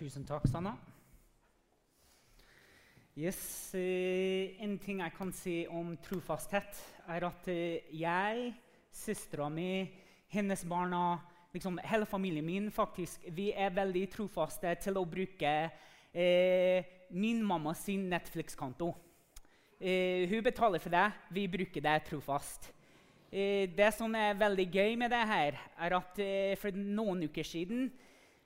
Tusen takk, Sanna. Yes, eh, En ting jeg kan si om trofasthet, er at eh, jeg, søstera mi, hennes barna, liksom hele familien min faktisk, vi er veldig trofaste til å bruke eh, min mamma sin Netflix-konto. Eh, hun betaler for det, vi bruker det trofast. Eh, det som er veldig gøy med det her, er at eh, for noen uker siden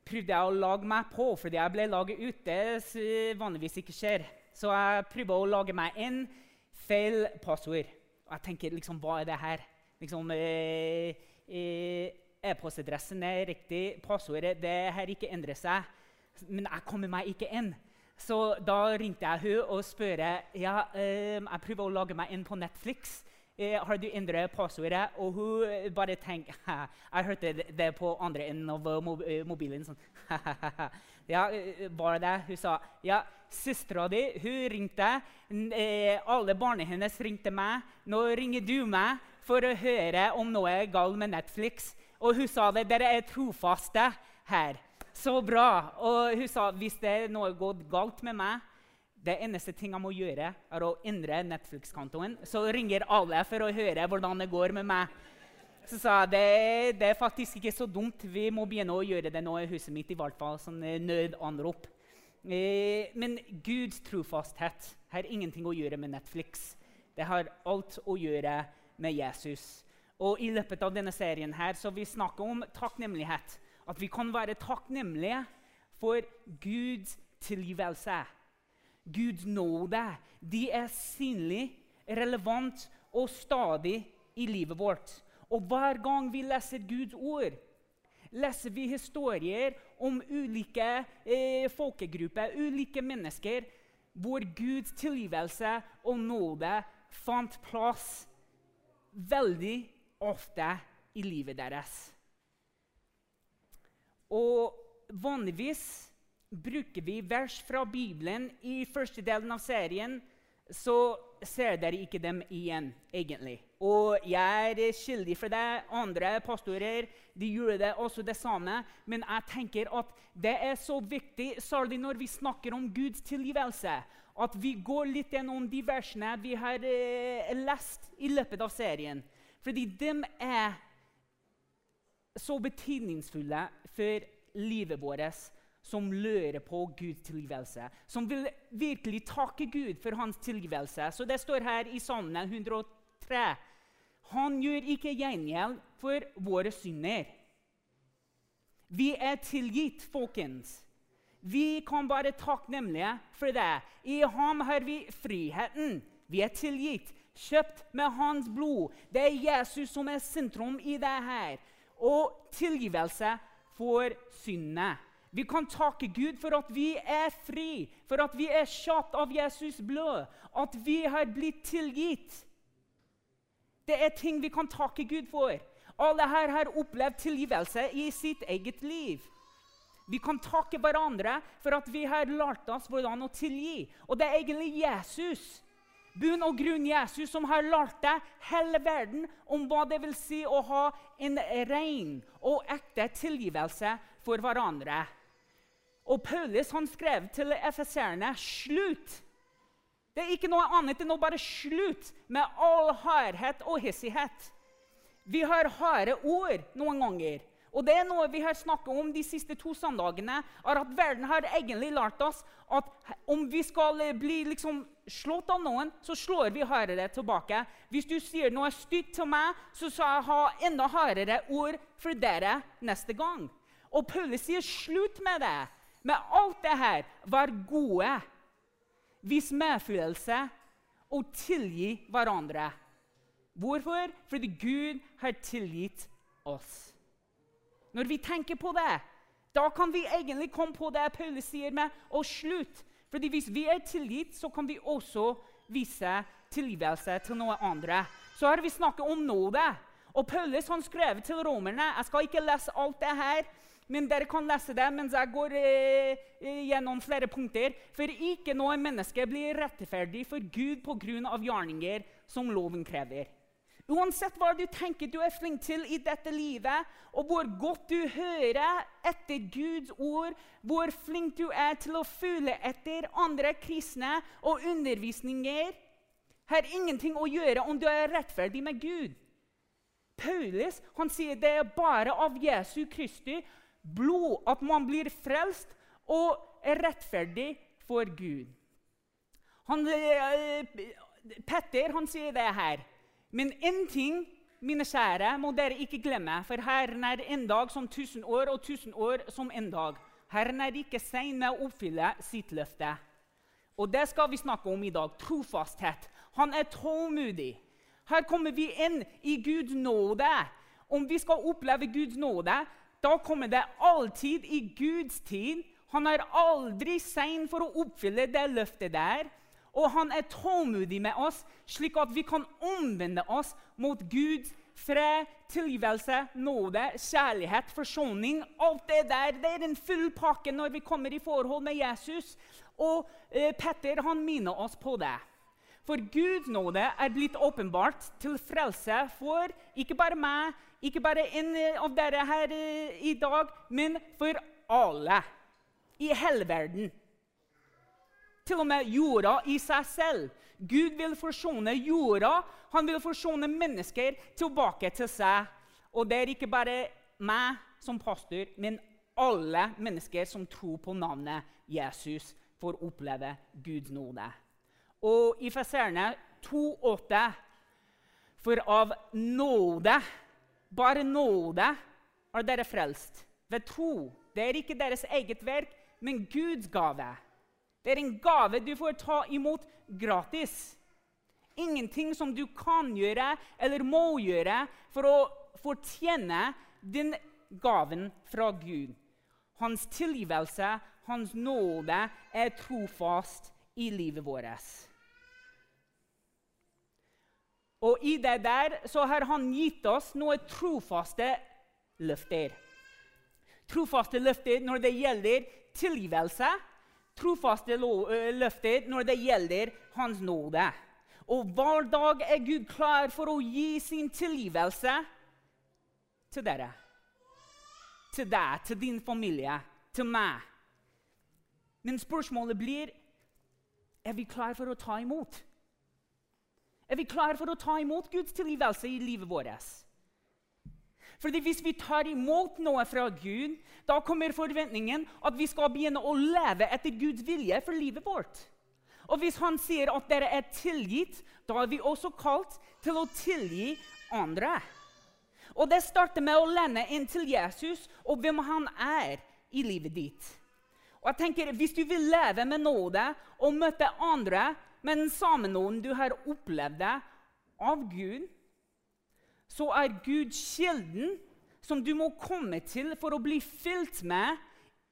prøvde jeg å lage meg på, fordi jeg ble laget ute. så vanligvis ikke skjer. Så jeg prøvde å lage meg en feil passord. Og jeg tenker liksom, hva er det her? Liksom, eh, eh, E-postadressen er riktig, passordet det her ikke endrer seg. Men jeg kommer meg ikke inn. Så da ringte jeg henne og spurte ja, eh, jeg prøver å lage meg inn på Netflix. Eh, har du endret passordet? Og hun bare tenkte Jeg hørte det på andre enden av mob mobilen. sånn, ja, var det? Hun sa ja, søstera di hun ringte. Eh, alle barna hennes ringte meg. Nå ringer du meg for å høre om noe er galt med Netflix. Og hun sa det. Dere er trofaste her. Så bra. Og hun sa hvis det er noe gått galt med meg det eneste ting jeg må gjøre, er å endre Netflix-kontoen. Så ringer alle for å høre hvordan det går med meg. Så sa jeg det, det er faktisk ikke så dumt. Vi må begynne å gjøre det nå i huset mitt. i hvert fall, sånn nødanrop. Eh, men Guds trofasthet har ingenting å gjøre med Netflix. Det har alt å gjøre med Jesus. Og I løpet av denne serien her, så vi snakker om takknemlighet. At vi kan være takknemlige for Guds tilgivelse. Guds nåde de er synlig, relevant og stadig i livet vårt. Og hver gang vi leser Guds ord, leser vi historier om ulike eh, folkegrupper, ulike mennesker, hvor Guds tilgivelse og nåde fant plass veldig ofte i livet deres. Og vanligvis bruker vi vers fra Bibelen i første delen av serien, så ser dere ikke dem igjen, egentlig. Og jeg er skyldig for det. Andre pastorer de gjorde det også det samme. Men jeg tenker at det er så viktig, særlig når vi snakker om Guds tilgivelse, at vi går litt gjennom de versene vi har eh, lest i løpet av serien. Fordi de er så betydningsfulle for livet vårt som lurer på Guds tilgivelse, som vil virkelig takke Gud for hans tilgivelse. Så Det står her i Salmen 103. Han gjør ikke gjengjeld for våre synder. Vi er tilgitt, folkens. Vi kan være takknemlige for det. I ham har vi friheten. Vi er tilgitt, kjøpt med hans blod. Det er Jesus som er sentrum i det her. Og tilgivelse for syndene. Vi kan takke Gud for at vi er fri, for at vi er kjapt av Jesus blod, at vi har blitt tilgitt. Det er ting vi kan takke Gud for. Alle her har opplevd tilgivelse i sitt eget liv. Vi kan takke hverandre for at vi har lært oss hvordan å tilgi. Og det er egentlig Jesus bunn og grunn Jesus som har lært deg hele verden om hva det vil si å ha en ren og ekte tilgivelse for hverandre. Og Paulus han skrev til FSR-ene slutt. Det er ikke noe annet enn å bare slutte med all hardhet og hissighet. Vi har harde ord noen ganger. Og det er noe vi har snakket om de siste to søndagene. er at Verden har egentlig lært oss at om vi skal bli liksom slått av noen, så slår vi hardere tilbake. Hvis du sier noe stygt til meg, så skal jeg ha enda hardere ord for dere neste gang. Og Paulus sier slutt med det med alt det her, vær gode. Vis medfølelse og tilgi hverandre. Hvorfor? Fordi Gud har tilgitt oss. Når vi tenker på det, da kan vi egentlig komme på det Paulus sier med å slutte. Fordi Hvis vi er tilgitt, så kan vi også vise tilgivelse til noen andre. Så har vi snakket om nåde. Og Paulus han skrev til romerne Jeg skal ikke lese alt det her. Men dere kan lese det mens jeg går eh, eh, gjennom flere punkter. For ikke noe menneske blir rettferdig for Gud pga. gjerninger som loven krever. Uansett hva du tenker du er flink til i dette livet, og hvor godt du hører etter Guds ord, hvor flink du er til å følge etter andre kristne og undervisninger, har ingenting å gjøre om du er rettferdig med Gud. Paulus han sier det er bare av Jesu Kristi blod at man blir frelst og er rettferdig for Gud. Han, eh, Petter han sier det her. Men én ting, mine kjære, må dere ikke glemme, for Herren er en dag som tusen år, og tusen år som en dag. Herren er ikke sein med å oppfylle sitt løfte. Og det skal vi snakke om i dag. Trofasthet. Han er tålmodig. Her kommer vi inn i Guds nåde. Om vi skal oppleve Guds nåde, da kommer det alltid i Guds tid. Han er aldri sein for å oppfylle det løftet der. Og han er tålmodig med oss, slik at vi kan omvende oss mot Gud, fred, tilgivelse, nåde, kjærlighet, forsoning. Alt det der det er en full pakke når vi kommer i forhold med Jesus. Og eh, Petter han minner oss på det. For Guds nåde er blitt åpenbart til frelse for ikke bare meg, ikke bare en av dere her eh, i dag, men for alle i hele verden. Til og med jorda i seg selv. Gud vil forsone jorda. Han vil forsone mennesker tilbake til seg. Og det er ikke bare meg som pastor, men alle mennesker som tror på navnet Jesus, får oppleve Guds nåde. Og i Feserne 2,8.: For av nåde, bare nåde, er dere frelst ved tro. Det er ikke deres eget verk, men Guds gave. Det er en gave du får ta imot gratis. Ingenting som du kan gjøre eller må gjøre for å fortjene den gaven fra Gud. Hans tilgivelse, hans nåde, er trofast i livet vårt. Og i det der så har han gitt oss noen trofaste løfter. Trofaste løfter når det gjelder tilgivelse trofaste løfter når det gjelder Hans nåde. Og hver dag er Gud klar for å gi sin tilgivelse til dere. Til deg, til din familie, til meg. Men spørsmålet blir er vi klar for å ta imot. Er vi klare for å ta imot Guds tilgivelse i livet vårt? Fordi Hvis vi tar imot noe fra Gud, da kommer forventningen at vi skal begynne å leve etter Guds vilje for livet vårt. Og hvis han sier at dere er tilgitt, da er vi også kalt til å tilgi andre. Og Det starter med å lende inn til Jesus og hvem han er i livet ditt. Og jeg tenker, Hvis du vil leve med nåde og møte andre med den samme nåden du har opplevd det av Gud, så er Gud kilden som du må komme til for å bli fylt med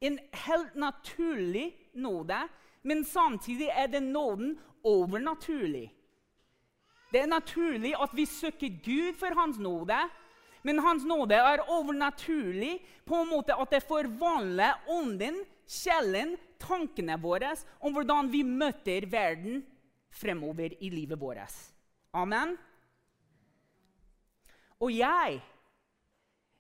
en helt naturlig nåde, men samtidig er den nåden overnaturlig. Det er naturlig at vi søker Gud for Hans nåde, men Hans nåde er overnaturlig på en måte at det forvandler ånden, sjelen, tankene våre om hvordan vi møter verden fremover i livet vårt. Amen. Og jeg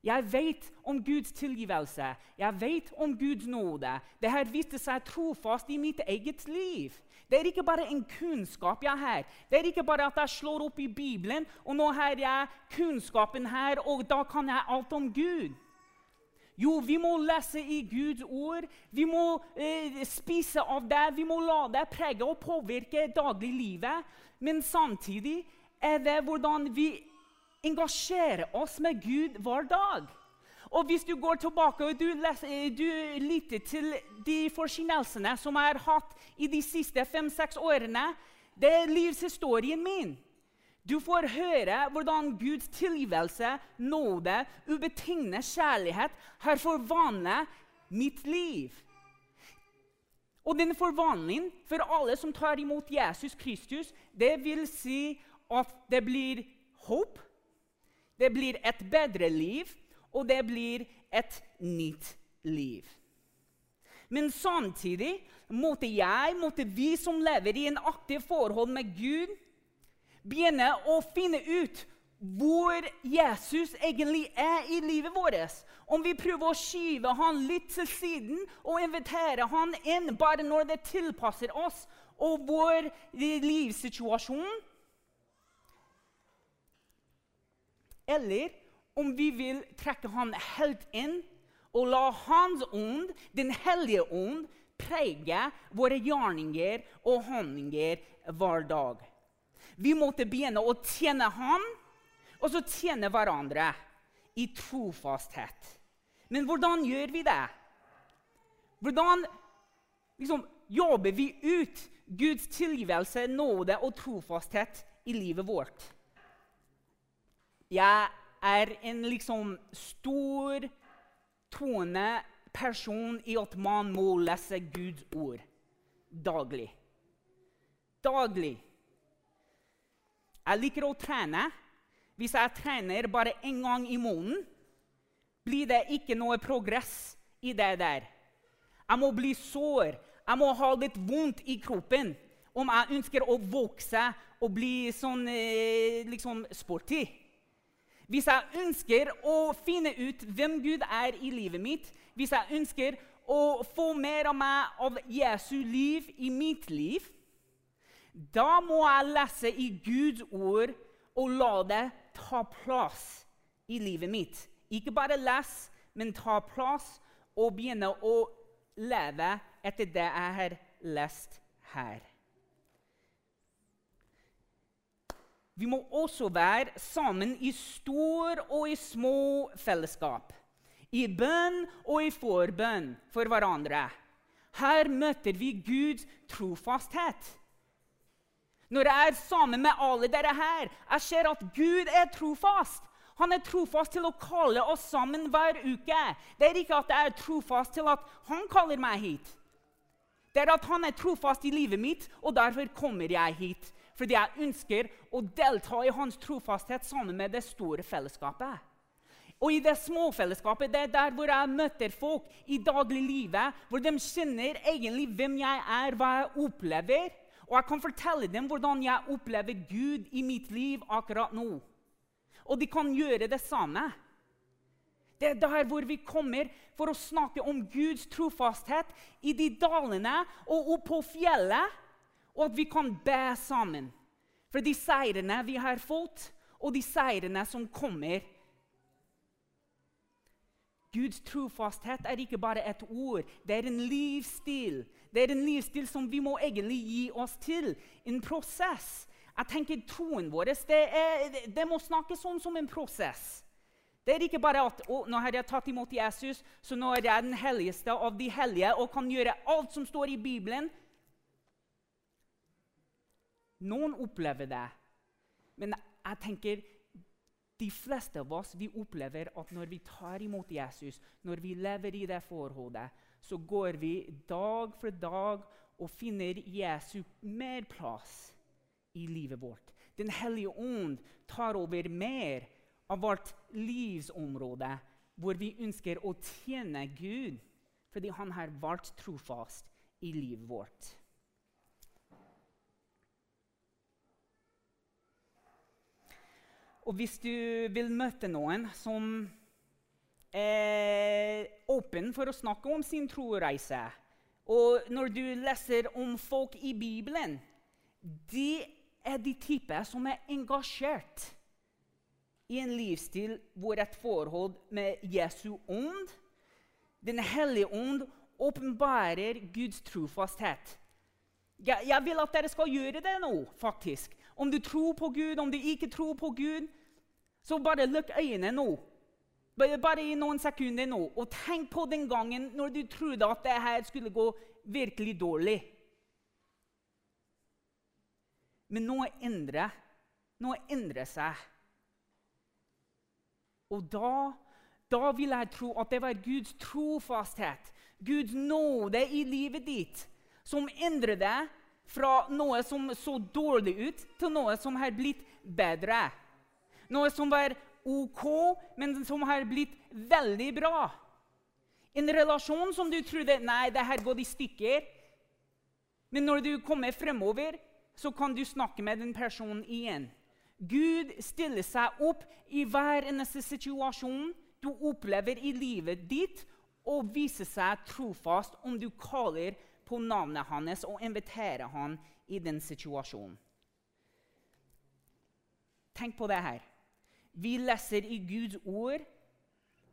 jeg vet om Guds tilgivelse, jeg vet om Guds nåde. Det har vist seg trofast i mitt eget liv. Det er ikke bare en kunnskap jeg har. Det er ikke bare at jeg slår opp i Bibelen, og nå har jeg kunnskapen her, og da kan jeg alt om Gud. Jo, vi må lese i Guds ord. Vi må eh, spise av det. Vi må la det prege og påvirke dagliglivet. Men samtidig er det hvordan vi engasjerer oss med Gud hver dag. Og hvis du går tilbake og du, leser, du lytter til de forkynnelsene som jeg har hatt i de siste fem-seks årene, det er livshistorien min. Du får høre hvordan Guds tilgivelse, nåde, ubetingende kjærlighet har forvandlet mitt liv. Og den forvandlingen for alle som tar imot Jesus Kristus, det vil si at det blir håp, det blir et bedre liv, og det blir et nytt liv. Men samtidig måtte jeg, måtte vi som lever i en aktiv forhold med Gud, begynne å finne ut hvor Jesus egentlig er i livet vårt. Om vi prøver å skyve han litt til siden og invitere han inn bare når det tilpasser oss og vår livssituasjon. Eller om vi vil trekke han helt inn og la Hans ånd, Den hellige ånd, prege våre gjerninger og handlinger hver dag. Vi måtte begynne å tjene ham og så tjene hverandre i trofasthet. Men hvordan gjør vi det? Hvordan liksom, jobber vi ut Guds tilgivelse, nåde og trofasthet i livet vårt? Jeg er en liksom stor, troende person i at man må lese Guds ord daglig. Daglig. Jeg liker å trene. Hvis jeg trener bare én gang i måneden, blir det ikke noe progress i det der. Jeg må bli sår. Jeg må ha litt vondt i kroppen om jeg ønsker å vokse og bli sånn eh, liksom sporty. Hvis jeg ønsker å finne ut hvem Gud er i livet mitt, hvis jeg ønsker å få mer av meg av Jesu liv i mitt liv, da må jeg lese i Guds ord og la det ta plass i livet mitt. Ikke bare lese, men ta plass og begynne å leve etter det jeg har lest her. Vi må også være sammen i stor og i små fellesskap. I bønn og i forbønn for hverandre. Her møter vi Guds trofasthet. Når jeg er sammen med alle dere her, jeg ser at Gud er trofast. Han er trofast til å kalle oss sammen hver uke. Det er ikke at jeg er trofast til at han kaller meg hit. Det er at han er trofast i livet mitt, og derfor kommer jeg hit. Fordi jeg ønsker å delta i hans trofasthet sammen med det store fellesskapet. Og i det små fellesskapet, det er der hvor jeg møter folk i dagliglivet, hvor de kjenner egentlig hvem jeg er, hva jeg opplever. Og jeg kan fortelle dem hvordan jeg opplever Gud i mitt liv akkurat nå. Og de kan gjøre det samme. Det er der hvor vi kommer for å snakke om Guds trofasthet i de dalene og opp på fjellet, og at vi kan be sammen for de seirene vi har fått, og de seirene som kommer. Guds trofasthet er ikke bare et ord, det er en livsstil. Det er en livsstil som vi må egentlig gi oss til. En prosess. Jeg tenker Troen vår det, er, det må snakkes om som en prosess. Det er ikke bare at å, nå har jeg tatt imot Jesus, så nå er jeg den helligste av de hellige og kan gjøre alt som står i Bibelen. Noen opplever det, men jeg tenker de fleste av oss vi opplever at når vi tar imot Jesus, når vi lever i det forholdet, så går vi dag for dag og finner Jesus mer plass i livet vårt. Den hellige ånd tar over mer av vårt livsområde, hvor vi ønsker å tjene Gud fordi han har vært trofast i livet vårt. Og hvis du vil møte noen som er åpen for å snakke om sin troreise, og når du leser om folk i Bibelen De er de type som er engasjert i en livsstil hvor et forhold med Jesu ånd, Den hellige ånd, åpenbarer Guds trofasthet. Jeg vil at dere skal gjøre det nå, faktisk. Om du tror på Gud, om du ikke tror på Gud, så bare lukk øynene nå. Bare i noen sekunder nå. Og tenk på den gangen når du trodde at det her skulle gå virkelig dårlig. Men noe endrer. Noe endrer seg. Og da, da vil jeg tro at det var Guds trofasthet, Guds nåde i livet ditt, som endrer det fra noe som så dårlig ut, til noe som har blitt bedre. Noe som var OK, men som har blitt veldig bra. En relasjon som du trodde nei, det her går i stykker. Men når du kommer fremover, så kan du snakke med den personen igjen. Gud stiller seg opp i hver eneste situasjon du opplever i livet ditt, og viser seg trofast om du kaller på navnet hans og inviterer han i den situasjonen. Tenk på det her. Vi leser i Guds ord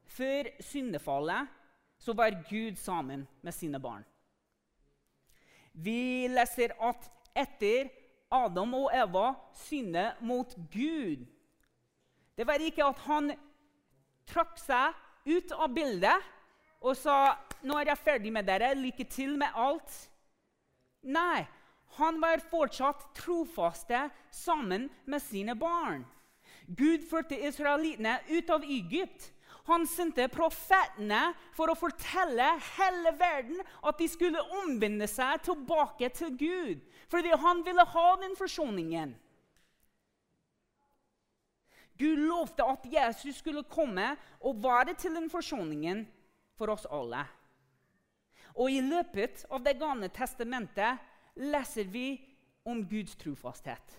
før syndefallet så var Gud sammen med sine barn. Vi leser at etter Adam og Eva syndet mot Gud Det var ikke at han trakk seg ut av bildet og sa 'Nå er jeg ferdig med dere. Lykke til med alt.' Nei, han var fortsatt trofaste sammen med sine barn. Gud førte israelittene ut av Egypt. Han sendte profetene for å fortelle hele verden at de skulle omvende seg tilbake til Gud. Fordi han ville ha den forsoningen. Gud lovte at Jesus skulle komme og være til den forsoningen for oss alle. Og I løpet av Det gamle testamentet leser vi om Guds trofasthet.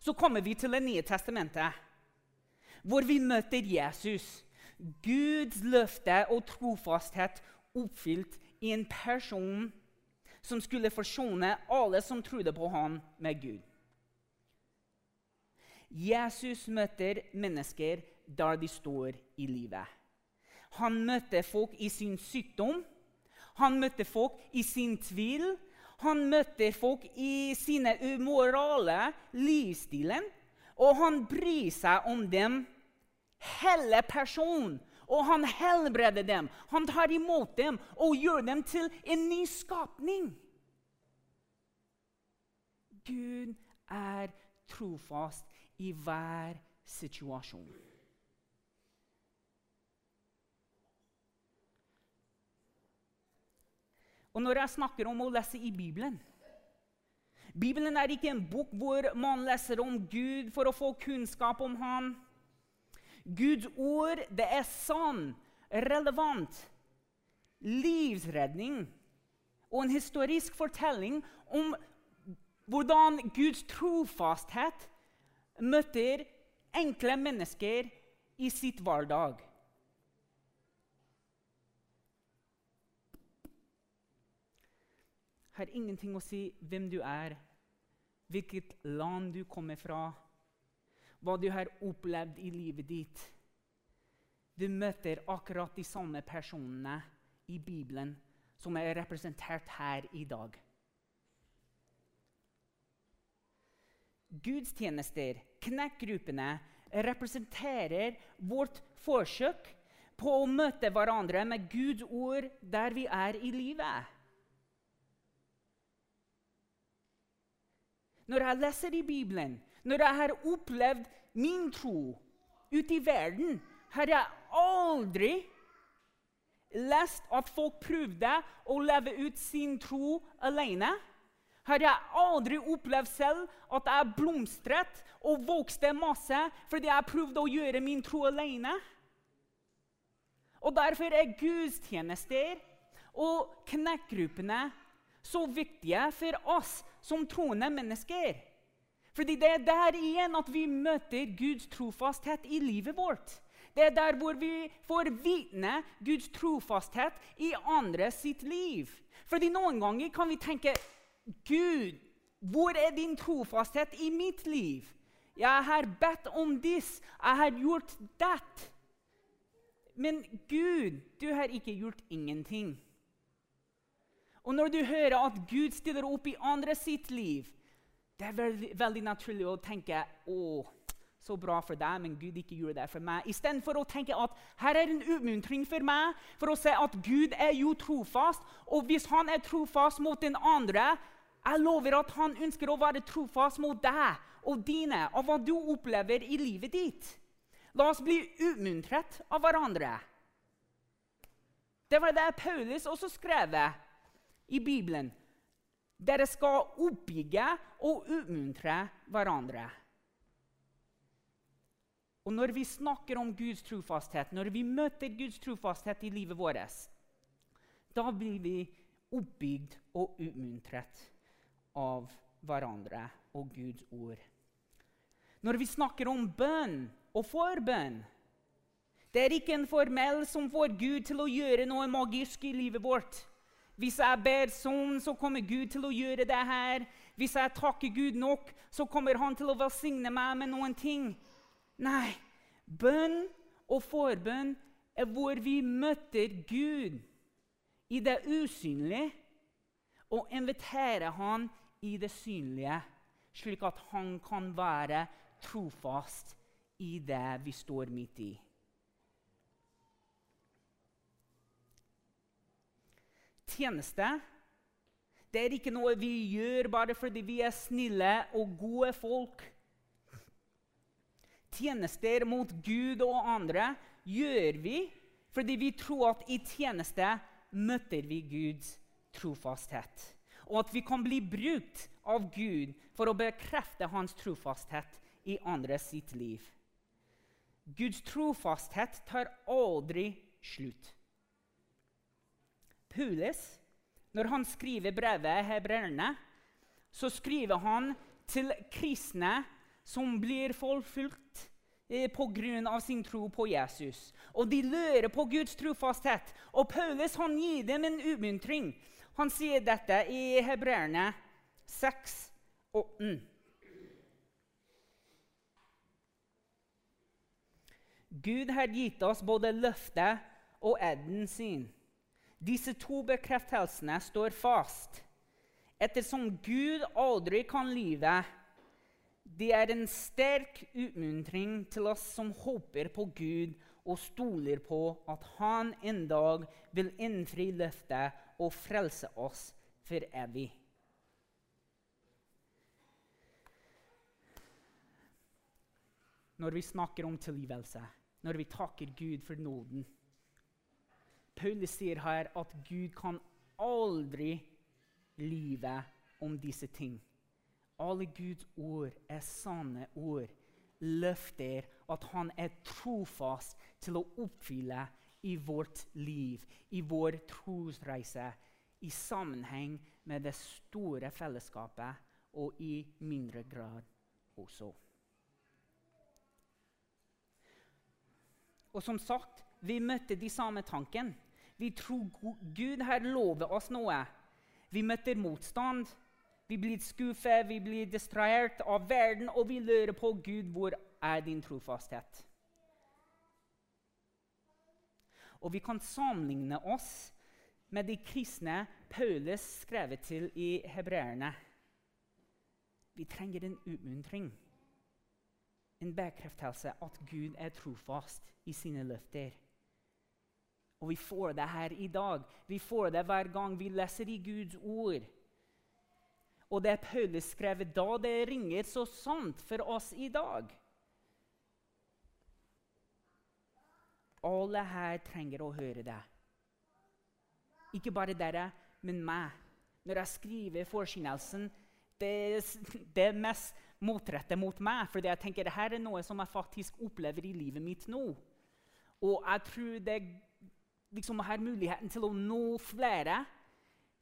Så kommer vi til Det nye testamentet, hvor vi møter Jesus. Guds løfte og trofasthet oppfylt i en person som skulle forsone alle som trodde på ham, med Gud. Jesus møter mennesker der de står i livet. Han møter folk i sin sykdom, han møter folk i sin tvil. Han møter folk i sine umorale livsstilen, og han bryr seg om dem hele personen. Og han helbreder dem, han tar imot dem og gjør dem til en ny skapning. Gud er trofast i hver situasjon. Og når jeg snakker om å lese i Bibelen Bibelen er ikke en bok hvor man leser om Gud for å få kunnskap om ham. Guds ord det er sann, relevant, livsredning og en historisk fortelling om hvordan Guds trofasthet møter enkle mennesker i sitt hverdag. Har ingenting å si hvem du er, hvilket land du kommer fra, hva du har opplevd i livet ditt. Du møter akkurat de samme personene i Bibelen som er representert her i dag. Gudstjenester, knekkgruppene, representerer vårt forsøk på å møte hverandre med Guds ord der vi er i livet. Når jeg leser i Bibelen, når jeg har opplevd min tro ute i verden, har jeg aldri lest at folk prøvde å leve ut sin tro alene har jeg aldri opplevd selv at jeg blomstret og vokste masse fordi jeg prøvde å gjøre min tro alene. Og Derfor er gudstjenester og knekkgruppene så viktige for oss som troende mennesker. Fordi det er der igjen at vi møter Guds trofasthet i livet vårt. Det er der hvor vi får vitne Guds trofasthet i andre sitt liv. Fordi Noen ganger kan vi tenke Gud, hvor er din trofasthet i mitt liv? Jeg har bedt om this, jeg har gjort that. Men Gud, du har ikke gjort ingenting. Og når du hører at Gud stiller opp i andre sitt liv, det er veldig, veldig naturlig å tenke å, så bra for deg, men Gud ikke gjorde det for meg. Istedenfor å tenke at her er en utmuntring for meg, for å se at Gud er jo trofast. Og hvis han er trofast mot den andre, jeg lover at han ønsker å være trofast mot deg og dine og hva du opplever i livet ditt. La oss bli utmuntret av hverandre. Det var det Paulus også skrev i Bibelen. Dere skal oppbygge og utmuntre hverandre. Og Når vi snakker om Guds trofasthet, når vi møter Guds trofasthet i livet vårt, da blir vi oppbygd og utmuntret av hverandre og Guds ord. Når vi snakker om bønn og forbønn Det er ikke en formell som får Gud til å gjøre noe magisk i livet vårt. Hvis jeg ber sånn, så kommer Gud til å gjøre det her. Hvis jeg takker Gud nok, så kommer han til å velsigne meg med noen ting. Nei, bønn og forbønn er hvor vi møter Gud i det usynlige og inviterer han i det synlige, slik at han kan være trofast i det vi står midt i. Tjeneste det er ikke noe vi gjør bare fordi vi er snille og gode folk. Tjenester mot Gud og andre gjør vi fordi vi tror at i tjeneste møter vi Guds trofasthet. Og at vi kan bli brukt av Gud for å bekrefte hans trofasthet i andre sitt liv. Guds trofasthet tar aldri slutt. Paulus, når han skriver brevet hebreerne, så skriver han til kristne som blir forfulgt eh, pga. sin tro på Jesus. Og de lurer på Guds trofasthet. Og Paulus han gir dem en umuntring. Han sier dette i Hebreerne 6, 8. Gud har gitt oss både løftet og eden sin. Disse to bekreftelsene står fast. Ettersom Gud aldri kan lyve, det er en sterk utmuntring til oss som håper på Gud og stoler på at Han en dag vil innfri løftet og frelse oss for evig. Når vi snakker om tilgivelse når vi takker Gud for nåden. Paulus sier her at Gud kan aldri lyve om disse ting. Alle Guds ord er sanne ord. Løfter at han er trofast til å oppfylle i vårt liv, i vår trosreise, i sammenheng med det store fellesskapet og i mindre grad også. Og som sagt, vi møtte de samme tankene. Vi tror Gud har lovet oss noe. Vi møter motstand. Vi blir skuffet, vi blir distrahert av verden, og vi lurer på Gud, hvor er din trofasthet? Og vi kan sammenligne oss med de kristne Paulus skrevet til i hebreerne. Vi trenger en utmuntring en bekreftelse at Gud er trofast i sine løfter. Og vi får det her i dag. Vi får det hver gang vi leser i Guds ord. Og det Paulus skrev da, det ringer så sant for oss i dag. Alle her trenger å høre det. Ikke bare dere, men meg. Når jeg skriver forkynnelsen, det, det mest motrettet mot meg. For jeg tenker dette er noe som jeg faktisk opplever i livet mitt nå. Og jeg tror det liksom har muligheten til å nå flere,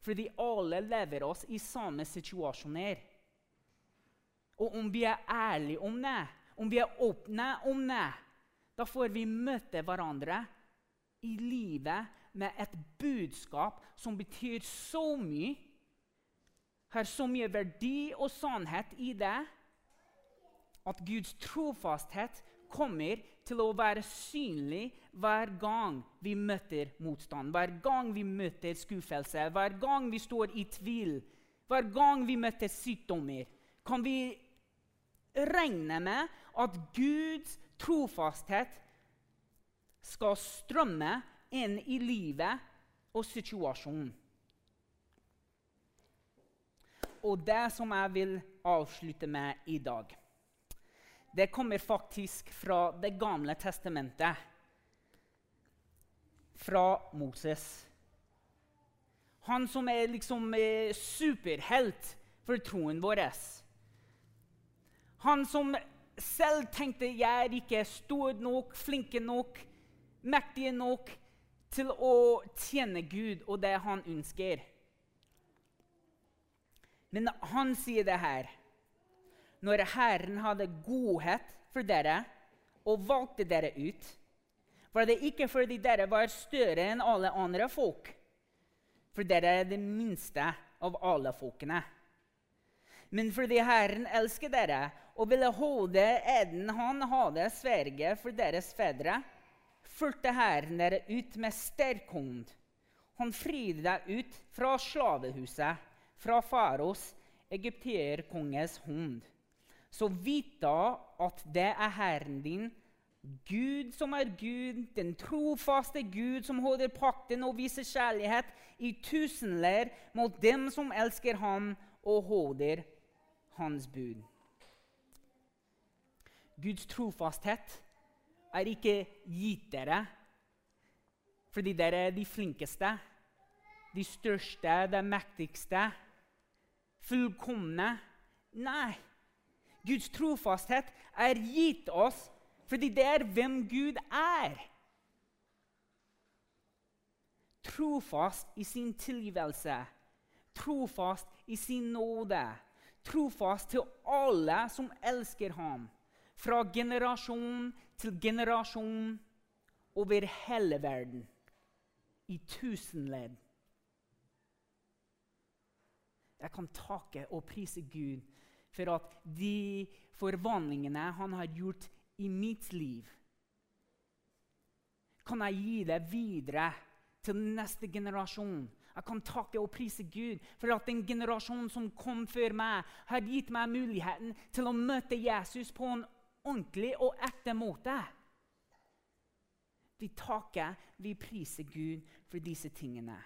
fordi alle lever oss i samme situasjoner. Og om vi er ærlige om det, om vi er åpne om det, da får vi møte hverandre i livet med et budskap som betyr så mye, har så mye verdi og sannhet i det, at Guds trofasthet kommer til å være synlig hver gang vi møter motstand, hver gang vi møter skuffelse, hver gang vi står i tvil, hver gang vi møter sykdommer. Kan vi regne med at Guds trofasthet skal strømme inn i livet og situasjonen? Og det som jeg vil avslutte med i dag det kommer faktisk fra Det gamle testamentet. Fra Moses. Han som er liksom eh, superhelt for troen vår. Han som selv tenkte jeg er ikke stor nok, flinke nok, mektige nok til å tjene Gud og det han ønsker. Men han sier det her. Når Herren hadde godhet for dere og valgte dere ut, var det ikke fordi dere var større enn alle andre folk, for dere er det minste av alle folkene. Men fordi Herren elsker dere og ville holde eden han hadde sverget for deres fedre, fulgte Herren dere ut med sterk hånd. Han fridde deg ut fra slavehuset, fra faros egyptierkonges hånd. Så vit da at det er Herren din, Gud som er Gud, den trofaste Gud som holder pakten og viser kjærlighet i tusenler mot dem som elsker ham og holder hans bud. Guds trofasthet er ikke gitt dere fordi dere er de flinkeste, de største, de mektigste, fullkomne. Nei. Guds trofasthet er gitt oss fordi det er hvem Gud er. Trofast i sin tilgivelse, trofast i sin nåde, trofast til alle som elsker ham. Fra generasjon til generasjon over hele verden. I tusen ledd. Jeg kan takke og prise Gud for at de forvandlingene han har gjort i mitt liv, kan jeg gi det videre til neste generasjon. Jeg kan takke og prise Gud for at den generasjonen som kom før meg, har gitt meg muligheten til å møte Jesus på en ordentlig og ekte måte. Vi takker, vi priser Gud for disse tingene.